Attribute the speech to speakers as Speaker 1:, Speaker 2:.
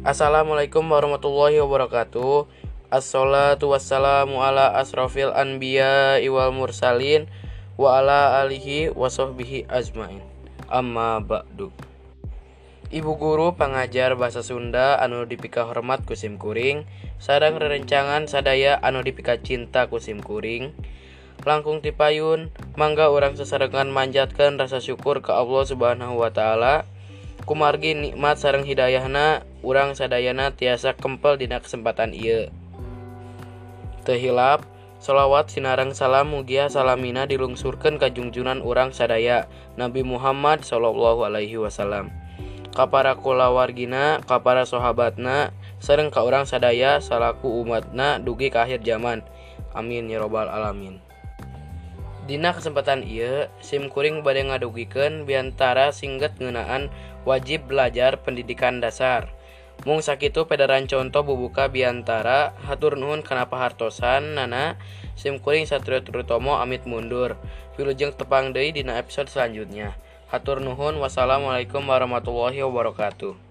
Speaker 1: Assalamualaikum warahmatullahi wabarakatuh. Assalatu wassalamu ala asrafil anbiya wal mursalin Wa ala alihi wa Amma ba'du. Ibu guru pengajar bahasa Sunda anu dipika hormat kusim kuring Sadang rerencangan sadaya anu dipika cinta kusim kuring. Langkung tipayun Mangga orang sesarengan manjatkan rasa syukur ke Allah subhanahu wa ta'ala kumargi nikmat sarang Hidayahna urang sadayana tiasa kempel dina kesempatan ia tehilap Shalawat Sinarang salam mugia salamina dilungsurkan kajungjunan urang sadaya Nabi Muhammad Shallallahu Alaihi Wasallam. Kapara kulawargina kapara sahabatna sering ka orang sadaya salaku umatna dugi ke akhir zaman. Amin ya robbal alamin. Dina kesempatan ia sim kuring badai ngadugikeun biantara singget ngenaan wajib belajar pendidikan dasar. Mung sakitu pedaran contoh bubuka biantara hatur nuhun kenapa hartosan nana sim kuring satrio turutomo amit mundur. Wilujeng tepang deui dina episode selanjutnya. Hatur nuhun wassalamualaikum warahmatullahi wabarakatuh